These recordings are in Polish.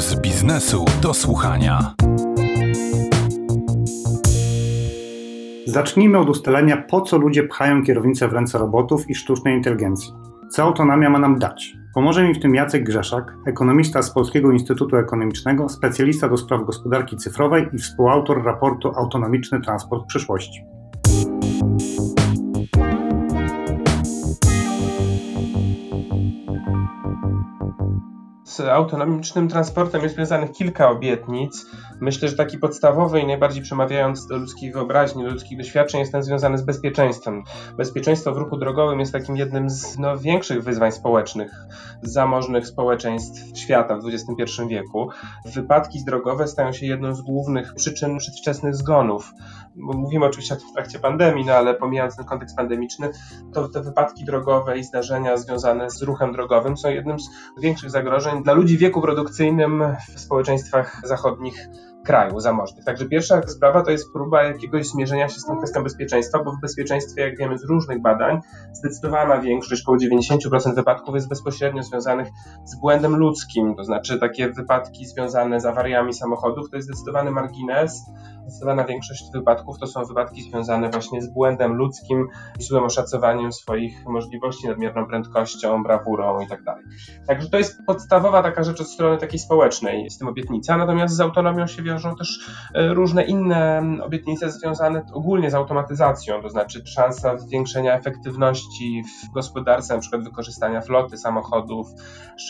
z biznesu do słuchania. Zacznijmy od ustalenia, po co ludzie pchają kierownicę w ręce robotów i sztucznej inteligencji. Co autonomia ma nam dać? Pomoże mi w tym Jacek Grzeszak, ekonomista z Polskiego Instytutu Ekonomicznego, specjalista do spraw gospodarki cyfrowej i współautor raportu Autonomiczny Transport Przyszłości. Z autonomicznym transportem jest związanych kilka obietnic. Myślę, że taki podstawowy i najbardziej przemawiający do ludzkiej wyobraźni, do ludzkich doświadczeń jest ten związany z bezpieczeństwem. Bezpieczeństwo w ruchu drogowym jest takim jednym z no, większych wyzwań społecznych, zamożnych społeczeństw świata w XXI wieku. Wypadki drogowe stają się jedną z głównych przyczyn przedwczesnych zgonów. Mówimy oczywiście o tym w trakcie pandemii, no ale pomijając ten kontekst pandemiczny, to te wypadki drogowe i zdarzenia związane z ruchem drogowym są jednym z większych zagrożeń dla ludzi w wieku produkcyjnym w społeczeństwach zachodnich kraju zamożnych. Także pierwsza sprawa to jest próba jakiegoś zmierzenia się z tą kwestią bezpieczeństwa, bo w bezpieczeństwie, jak wiemy z różnych badań, zdecydowana większość, około 90% wypadków jest bezpośrednio związanych z błędem ludzkim, to znaczy takie wypadki związane z awariami samochodów to jest zdecydowany margines, zdecydowana większość wypadków to są wypadki związane właśnie z błędem ludzkim, złym oszacowaniem swoich możliwości, nadmierną prędkością, brawurą itd. Tak Także to jest podstawowa taka rzecz od strony takiej społecznej z tym obietnica, natomiast z autonomią się wiążą też e, różne inne obietnice związane ogólnie z automatyzacją, to znaczy szansa zwiększenia efektywności w gospodarce, na przykład wykorzystania floty samochodów,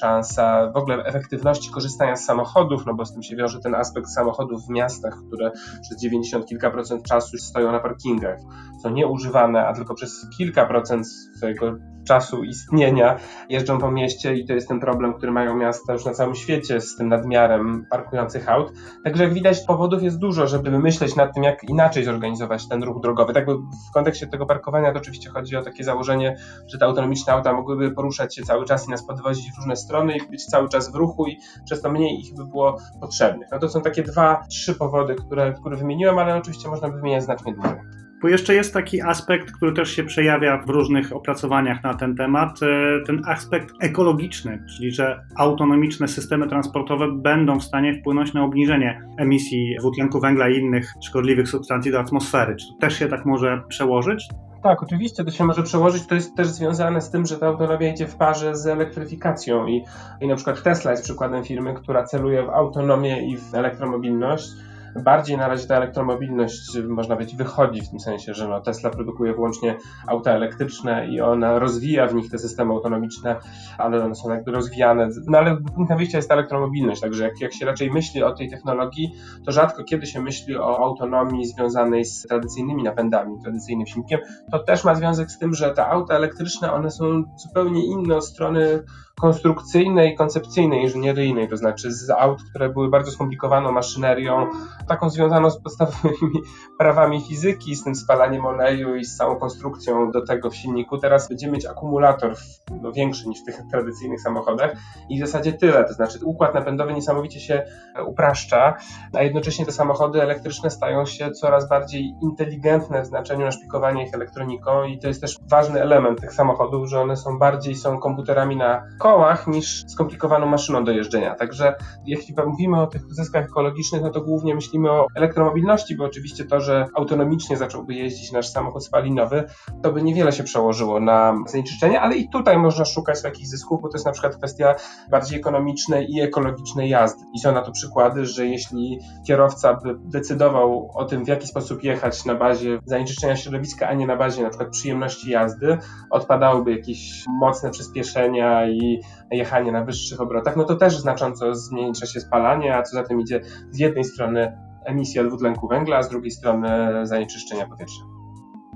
szansa w ogóle efektywności korzystania z samochodów, no bo z tym się wiąże ten aspekt samochodów w miastach, które przez 90 kilka procent czasu stoją na parkingach, są nieużywane, a tylko przez kilka procent swojego czasu istnienia jeżdżą po mieście i to jest ten problem, który mają miasta już na całym świecie z tym nadmiarem parkujących aut. Także jak widać powodów jest dużo, żeby myśleć nad tym, jak inaczej zorganizować ten ruch drogowy. Tak w kontekście tego parkowania to oczywiście chodzi o takie założenie, że te autonomiczne auta mogłyby poruszać się cały czas i nas podwozić w różne strony i być cały czas w ruchu i przez to mniej ich by było potrzebnych. No to są takie dwa, trzy powody, które, które wymieniłem, ale oczywiście można by wymieniać znacznie dłużej. Bo jeszcze jest taki aspekt, który też się przejawia w różnych opracowaniach na ten temat, e, ten aspekt ekologiczny, czyli że autonomiczne systemy transportowe będą w stanie wpłynąć na obniżenie emisji dwutlenku węgla i innych szkodliwych substancji do atmosfery. Czy też się tak może przełożyć? Tak, oczywiście to się może przełożyć. To jest też związane z tym, że ta autonomia idzie w parze z elektryfikacją i, i na przykład Tesla jest przykładem firmy, która celuje w autonomię i w elektromobilność bardziej na razie ta elektromobilność, można powiedzieć, wychodzi w tym sensie, że no Tesla produkuje wyłącznie auta elektryczne i ona rozwija w nich te systemy autonomiczne, ale one są jakby rozwijane. No ale punktem wyjścia jest ta elektromobilność, także jak, jak się raczej myśli o tej technologii, to rzadko kiedy się myśli o autonomii związanej z tradycyjnymi napędami, tradycyjnym silnikiem. To też ma związek z tym, że te auta elektryczne, one są zupełnie inne od strony konstrukcyjnej, koncepcyjnej, inżynieryjnej, to znaczy z aut, które były bardzo skomplikowaną maszynerią, taką związaną z podstawowymi prawami fizyki, z tym spalaniem oleju i z całą konstrukcją do tego w silniku. Teraz będziemy mieć akumulator no, większy niż w tych tradycyjnych samochodach i w zasadzie tyle, to znaczy układ napędowy niesamowicie się upraszcza, a jednocześnie te samochody elektryczne stają się coraz bardziej inteligentne w znaczeniu naszpikowania ich elektroniką i to jest też ważny element tych samochodów, że one są bardziej są komputerami na kołach niż skomplikowaną maszyną do jeżdżenia. Także jeśli mówimy o tych zyskach ekologicznych, no to głównie myślimy o elektromobilności, bo oczywiście to, że autonomicznie zacząłby jeździć nasz samochód spalinowy, to by niewiele się przełożyło na zanieczyszczenie, ale i tutaj można szukać takich zysków, bo to jest na przykład kwestia bardziej ekonomicznej i ekologicznej jazdy. I są na to przykłady, że jeśli kierowca by decydował o tym, w jaki sposób jechać na bazie zanieczyszczenia środowiska, a nie na bazie na przykład przyjemności jazdy, odpadałyby jakieś mocne przyspieszenia i jechanie na wyższych obrotach, no to też znacząco zmniejsza się spalanie, a co za tym idzie z jednej strony emisja dwutlenku węgla, a z drugiej strony zanieczyszczenia powietrza.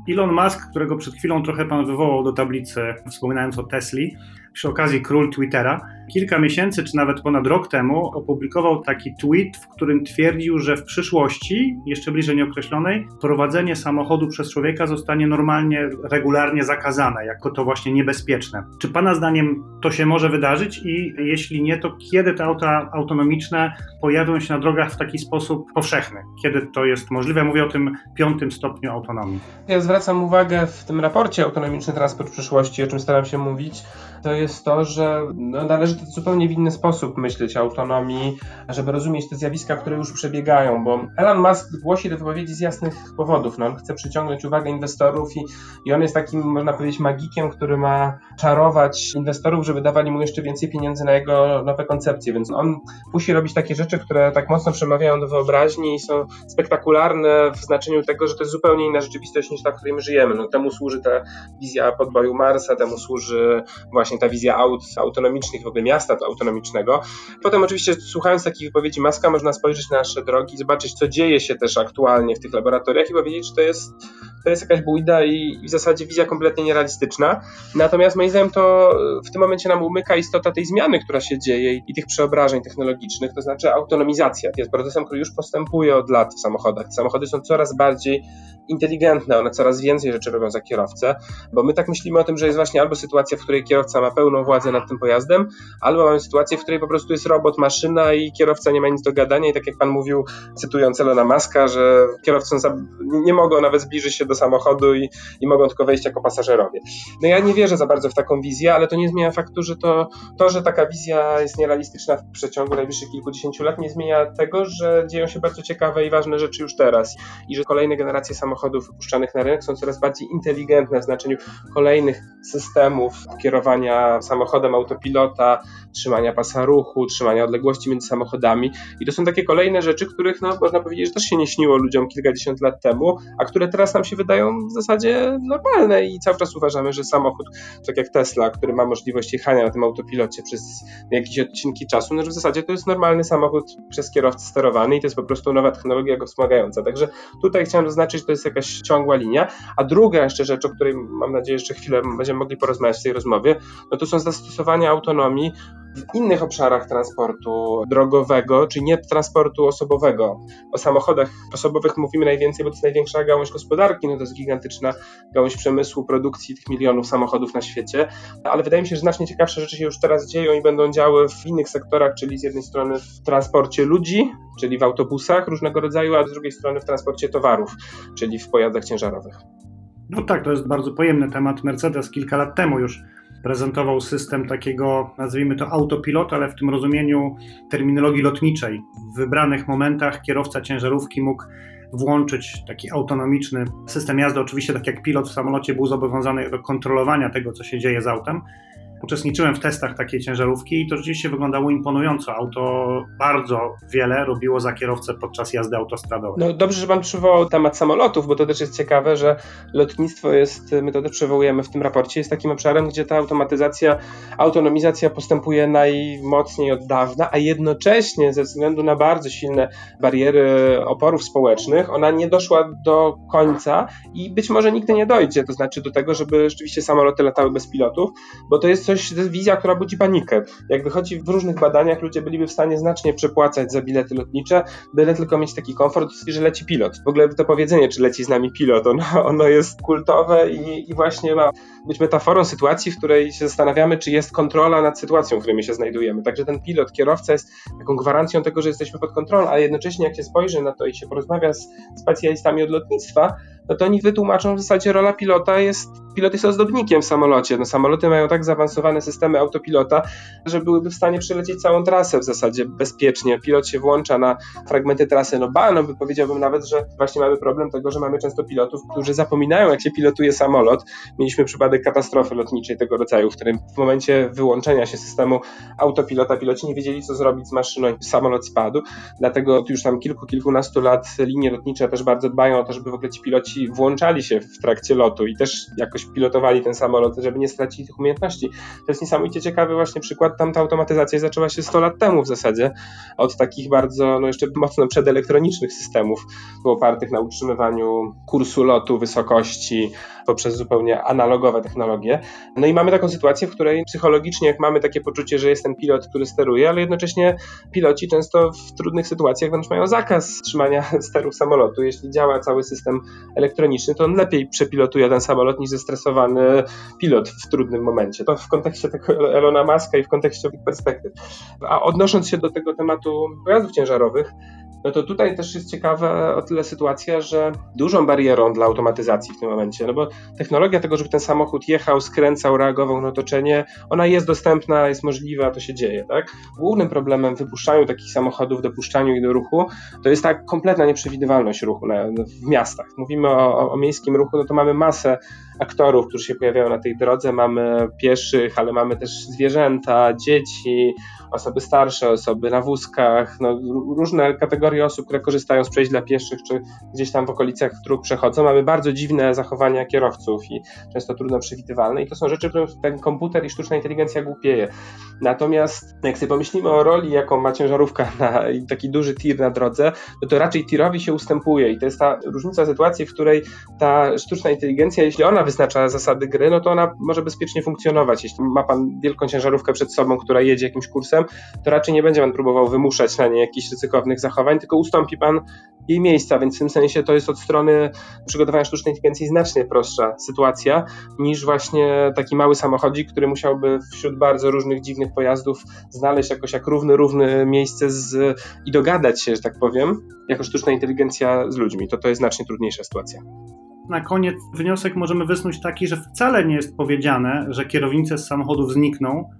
Elon Musk, którego przed chwilą trochę pan wywołał do tablicy, wspominając o Tesli, przy okazji król Twittera, kilka miesięcy czy nawet ponad rok temu opublikował taki tweet, w którym twierdził, że w przyszłości, jeszcze bliżej nieokreślonej, prowadzenie samochodu przez człowieka zostanie normalnie, regularnie zakazane, jako to właśnie niebezpieczne. Czy Pana zdaniem to się może wydarzyć i jeśli nie, to kiedy te auta autonomiczne pojawią się na drogach w taki sposób powszechny? Kiedy to jest możliwe? Mówię o tym piątym stopniu autonomii. Ja zwracam uwagę w tym raporcie Autonomiczny Transport przyszłości, o czym staram się mówić, to jest to, że no, należy to zupełnie w inny sposób myśleć o autonomii, żeby rozumieć te zjawiska, które już przebiegają, bo Elon Musk głosi te wypowiedzi z jasnych powodów. No, on chce przyciągnąć uwagę inwestorów i, i on jest takim, można powiedzieć, magikiem, który ma czarować inwestorów, żeby dawali mu jeszcze więcej pieniędzy na jego nowe koncepcje, więc on musi robić takie rzeczy, które tak mocno przemawiają do wyobraźni i są spektakularne w znaczeniu tego, że to jest zupełnie inna rzeczywistość niż ta, w której my żyjemy. No, temu służy ta wizja podboju Marsa, temu służy właśnie ta wizja aut autonomicznych, w ogóle miasta autonomicznego. Potem oczywiście słuchając takich wypowiedzi Maska można spojrzeć na nasze drogi, zobaczyć co dzieje się też aktualnie w tych laboratoriach i powiedzieć, że to jest to jest jakaś bójda i, w zasadzie wizja kompletnie nierealistyczna. Natomiast moim zdaniem to w tym momencie nam umyka istota tej zmiany, która się dzieje i tych przeobrażeń technologicznych, to znaczy autonomizacja. To jest procesem, który już postępuje od lat w samochodach. Samochody są coraz bardziej inteligentne, one coraz więcej rzeczy robią za kierowcę, bo my tak myślimy o tym, że jest właśnie albo sytuacja, w której kierowca ma pełną władzę nad tym pojazdem, albo mamy sytuację, w której po prostu jest robot, maszyna i kierowca nie ma nic do gadania i tak jak pan mówił, cytując Elona Muska, że kierowcą nie mogą nawet zbliżyć się do samochodu i, i mogą tylko wejść jako pasażerowie. No ja nie wierzę za bardzo w taką wizję, ale to nie zmienia faktu, że to, to że taka wizja jest nierealistyczna w przeciągu najbliższych kilkudziesięciu lat, nie zmienia tego, że dzieją się bardzo ciekawe i ważne rzeczy już teraz i że kolejne generacje samochodów wypuszczanych na rynek są coraz bardziej inteligentne w znaczeniu kolejnych systemów kierowania samochodem autopilota, trzymania pasa ruchu, trzymania odległości między samochodami. I to są takie kolejne rzeczy, których no, można powiedzieć, że też się nie śniło ludziom kilkadziesiąt lat temu, a które teraz nam się wydają w zasadzie normalne i cały czas uważamy, że samochód, tak jak Tesla, który ma możliwość jechania na tym autopilocie przez jakieś odcinki czasu, no, że w zasadzie to jest normalny samochód przez kierowcę sterowany i to jest po prostu nowa technologia go wspomagająca. Także tutaj chciałem zaznaczyć, że to jest jest jakaś ciągła linia. A druga jeszcze rzecz, o której mam nadzieję jeszcze chwilę będziemy mogli porozmawiać w tej rozmowie, no to są zastosowania autonomii w innych obszarach transportu drogowego, czy nie transportu osobowego. O samochodach osobowych mówimy najwięcej, bo to jest największa gałąź gospodarki, no to jest gigantyczna gałąź przemysłu, produkcji tych milionów samochodów na świecie, ale wydaje mi się, że znacznie ciekawsze rzeczy się już teraz dzieją i będą działy w innych sektorach, czyli z jednej strony w transporcie ludzi, czyli w autobusach różnego rodzaju, a z drugiej strony w transporcie towarów, czyli w pojazdach ciężarowych. No tak, to jest bardzo pojemny temat. Mercedes kilka lat temu już prezentował system takiego, nazwijmy to autopilota, ale w tym rozumieniu terminologii lotniczej. W wybranych momentach kierowca ciężarówki mógł włączyć taki autonomiczny system jazdy. Oczywiście, tak jak pilot w samolocie był zobowiązany do kontrolowania tego, co się dzieje z autem, Uczestniczyłem w testach takiej ciężarówki i to rzeczywiście wyglądało imponująco. Auto bardzo wiele robiło za kierowcę podczas jazdy autostradowej. No dobrze, że pan przywołał temat samolotów, bo to też jest ciekawe, że lotnictwo jest, my to też przywołujemy w tym raporcie, jest takim obszarem, gdzie ta automatyzacja, autonomizacja postępuje najmocniej od dawna, a jednocześnie ze względu na bardzo silne bariery oporów społecznych, ona nie doszła do końca i być może nigdy nie dojdzie, to znaczy do tego, żeby rzeczywiście samoloty latały bez pilotów, bo to jest coś coś, to jest wizja, która budzi panikę. Jak wychodzi w różnych badaniach, ludzie byliby w stanie znacznie przepłacać za bilety lotnicze, byle tylko mieć taki komfort, że leci pilot. W ogóle to powiedzenie, czy leci z nami pilot, ono, ono jest kultowe i, i właśnie ma być metaforą sytuacji, w której się zastanawiamy, czy jest kontrola nad sytuacją, w której my się znajdujemy. Także ten pilot, kierowca jest taką gwarancją tego, że jesteśmy pod kontrolą, ale jednocześnie jak się spojrzy na to i się porozmawia z specjalistami od lotnictwa, no to oni wytłumaczą w zasadzie rola pilota jest, pilot jest ozdobnikiem w samolocie. No samoloty mają tak zaawansowane systemy autopilota, że byłyby w stanie przelecieć całą trasę w zasadzie bezpiecznie. Pilot się włącza na fragmenty trasy, no ba, no powiedziałbym nawet, że właśnie mamy problem tego, że mamy często pilotów, którzy zapominają jak się pilotuje samolot. Mieliśmy przypadek katastrofy lotniczej tego rodzaju, w którym w momencie wyłączenia się systemu autopilota piloci nie wiedzieli co zrobić z maszyną i samolot spadł. Dlatego już tam kilku, kilkunastu lat linie lotnicze też bardzo dbają o to, żeby w ogóle ci piloci piloci włączali się w trakcie lotu i też jakoś pilotowali ten samolot, żeby nie stracić tych umiejętności. To jest niesamowicie ciekawy właśnie przykład. Tam ta automatyzacja zaczęła się 100 lat temu w zasadzie, od takich bardzo, no jeszcze mocno przedelektronicznych systemów, opartych na utrzymywaniu kursu lotu, wysokości, poprzez zupełnie analogowe technologie. No i mamy taką sytuację, w której psychologicznie, jak mamy takie poczucie, że jest ten pilot, który steruje, ale jednocześnie piloci często w trudnych sytuacjach wręcz mają zakaz trzymania sterów samolotu. Jeśli działa cały system elektroniczny, to on lepiej przepilotuje ten samolot niż zestresowany pilot w trudnym momencie. To w kontekście tego Elona Muska i w kontekście tych perspektyw. A odnosząc się do tego tematu pojazdów ciężarowych, no to tutaj też jest ciekawa o tyle sytuacja, że dużą barierą dla automatyzacji w tym momencie, no bo technologia tego, żeby ten samochód jechał, skręcał, reagował na otoczenie, ona jest dostępna, jest możliwa, to się dzieje, tak? Głównym problemem wypuszczaniu takich samochodów, dopuszczaniu ich do ruchu, to jest ta kompletna nieprzewidywalność ruchu na, w miastach. Mówimy o, o miejskim ruchu, no to mamy masę aktorów, którzy się pojawiają na tej drodze, mamy pieszych, ale mamy też zwierzęta, dzieci, osoby starsze, osoby na wózkach, no, różne kategorie osób, które korzystają z przejść dla pieszych, czy gdzieś tam w okolicach dróg przechodzą. Mamy bardzo dziwne zachowania kierowców i często trudno przewidywalne i to są rzeczy, którym ten komputer i sztuczna inteligencja głupieje. Natomiast jak sobie pomyślimy o roli, jaką ma ciężarówka na taki duży tir na drodze, no to raczej tirowi się ustępuje i to jest ta różnica sytuacji, w której ta sztuczna inteligencja, jeśli ona wyznacza zasady gry, no to ona może bezpiecznie funkcjonować. Jeśli ma pan wielką ciężarówkę przed sobą, która jedzie jakimś kursem, to raczej nie będzie pan próbował wymuszać na niej jakichś ryzykownych zachowań, tylko ustąpi pan jej miejsca, więc w tym sensie to jest od strony przygotowania sztucznej inteligencji znacznie prostsza sytuacja niż właśnie taki mały samochodzik, który musiałby wśród bardzo różnych dziwnych pojazdów znaleźć jakoś jak równy, równy miejsce z, i dogadać się, że tak powiem, jako sztuczna inteligencja z ludźmi. To to jest znacznie trudniejsza sytuacja. Na koniec wniosek możemy wysnuć taki, że wcale nie jest powiedziane, że kierownice z samochodów znikną,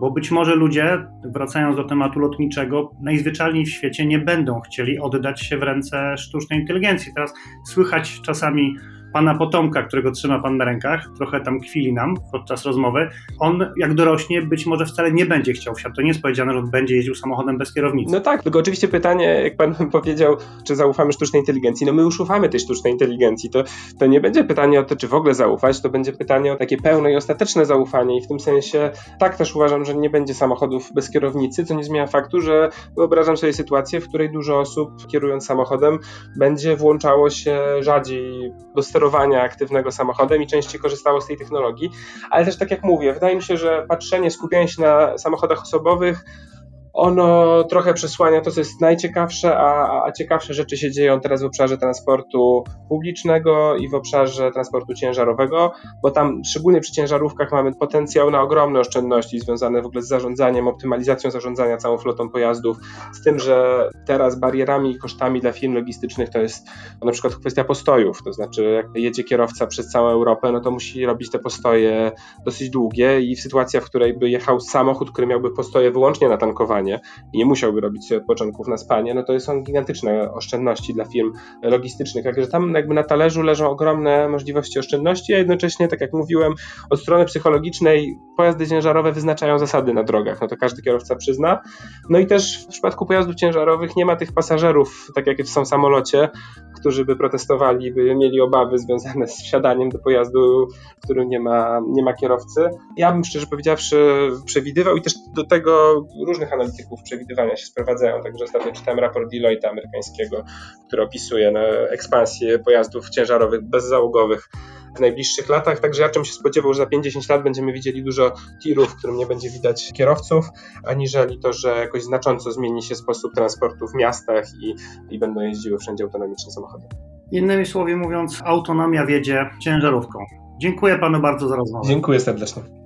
bo być może ludzie, wracając do tematu lotniczego, najzwyczajniej w świecie nie będą chcieli oddać się w ręce sztucznej inteligencji. Teraz słychać czasami pana potomka, którego trzyma pan na rękach, trochę tam kwili nam podczas rozmowy, on jak dorośnie być może wcale nie będzie chciał wsiadać. To nie jest powiedziane, że on będzie jeździł samochodem bez kierownicy. No tak, tylko oczywiście pytanie, jak pan powiedział, czy zaufamy sztucznej inteligencji. No my już ufamy tej sztucznej inteligencji. To, to nie będzie pytanie o to, czy w ogóle zaufać, to będzie pytanie o takie pełne i ostateczne zaufanie i w tym sensie tak też uważam, że nie będzie samochodów bez kierownicy, co nie zmienia faktu, że wyobrażam sobie sytuację, w której dużo osób kierując samochodem będzie włączało się rzadziej do sterowania aktywnego samochodem i częściej korzystało z tej technologii. Ale też tak jak mówię, wydaje mi się, że patrzenie, skupianie się na samochodach osobowych ono trochę przesłania to, co jest najciekawsze, a, a ciekawsze rzeczy się dzieją teraz w obszarze transportu publicznego i w obszarze transportu ciężarowego, bo tam szczególnie przy ciężarówkach mamy potencjał na ogromne oszczędności związane w ogóle z zarządzaniem, optymalizacją zarządzania całą flotą pojazdów, z tym, że teraz barierami i kosztami dla firm logistycznych to jest na przykład kwestia postojów, to znaczy jak jedzie kierowca przez całą Europę, no to musi robić te postoje dosyć długie i w sytuacji, w której by jechał samochód, który miałby postoje wyłącznie na tankowanie, spanie i nie musiałby robić sobie odpoczynków na spanie, no to są gigantyczne oszczędności dla firm logistycznych. Także tam jakby na talerzu leżą ogromne możliwości oszczędności, a jednocześnie, tak jak mówiłem, od strony psychologicznej pojazdy ciężarowe wyznaczają zasady na drogach, no to każdy kierowca przyzna. No i też w przypadku pojazdów ciężarowych nie ma tych pasażerów, tak jak są w samolocie, którzy by protestowali, by mieli obawy związane z wsiadaniem do pojazdu, w którym nie ma, nie ma kierowcy. Ja bym szczerze powiedziawszy przewidywał i też do tego różnych analityków przewidywania się sprowadzają. Także ostatnio czytałem raport Deloitte amerykańskiego, który opisuje no, ekspansję pojazdów ciężarowych bezzałogowych w najbliższych latach. Także ja czym się spodziewał, że za 50 lat będziemy widzieli dużo tirów, w którym nie będzie widać kierowców, aniżeli to, że jakoś znacząco zmieni się sposób transportu w miastach i, i będą jeździły wszędzie autonomiczne samochody. Innymi słowy mówiąc, autonomia wiedzie ciężarówką. Dziękuję panu bardzo za rozmowę. Dziękuję serdecznie.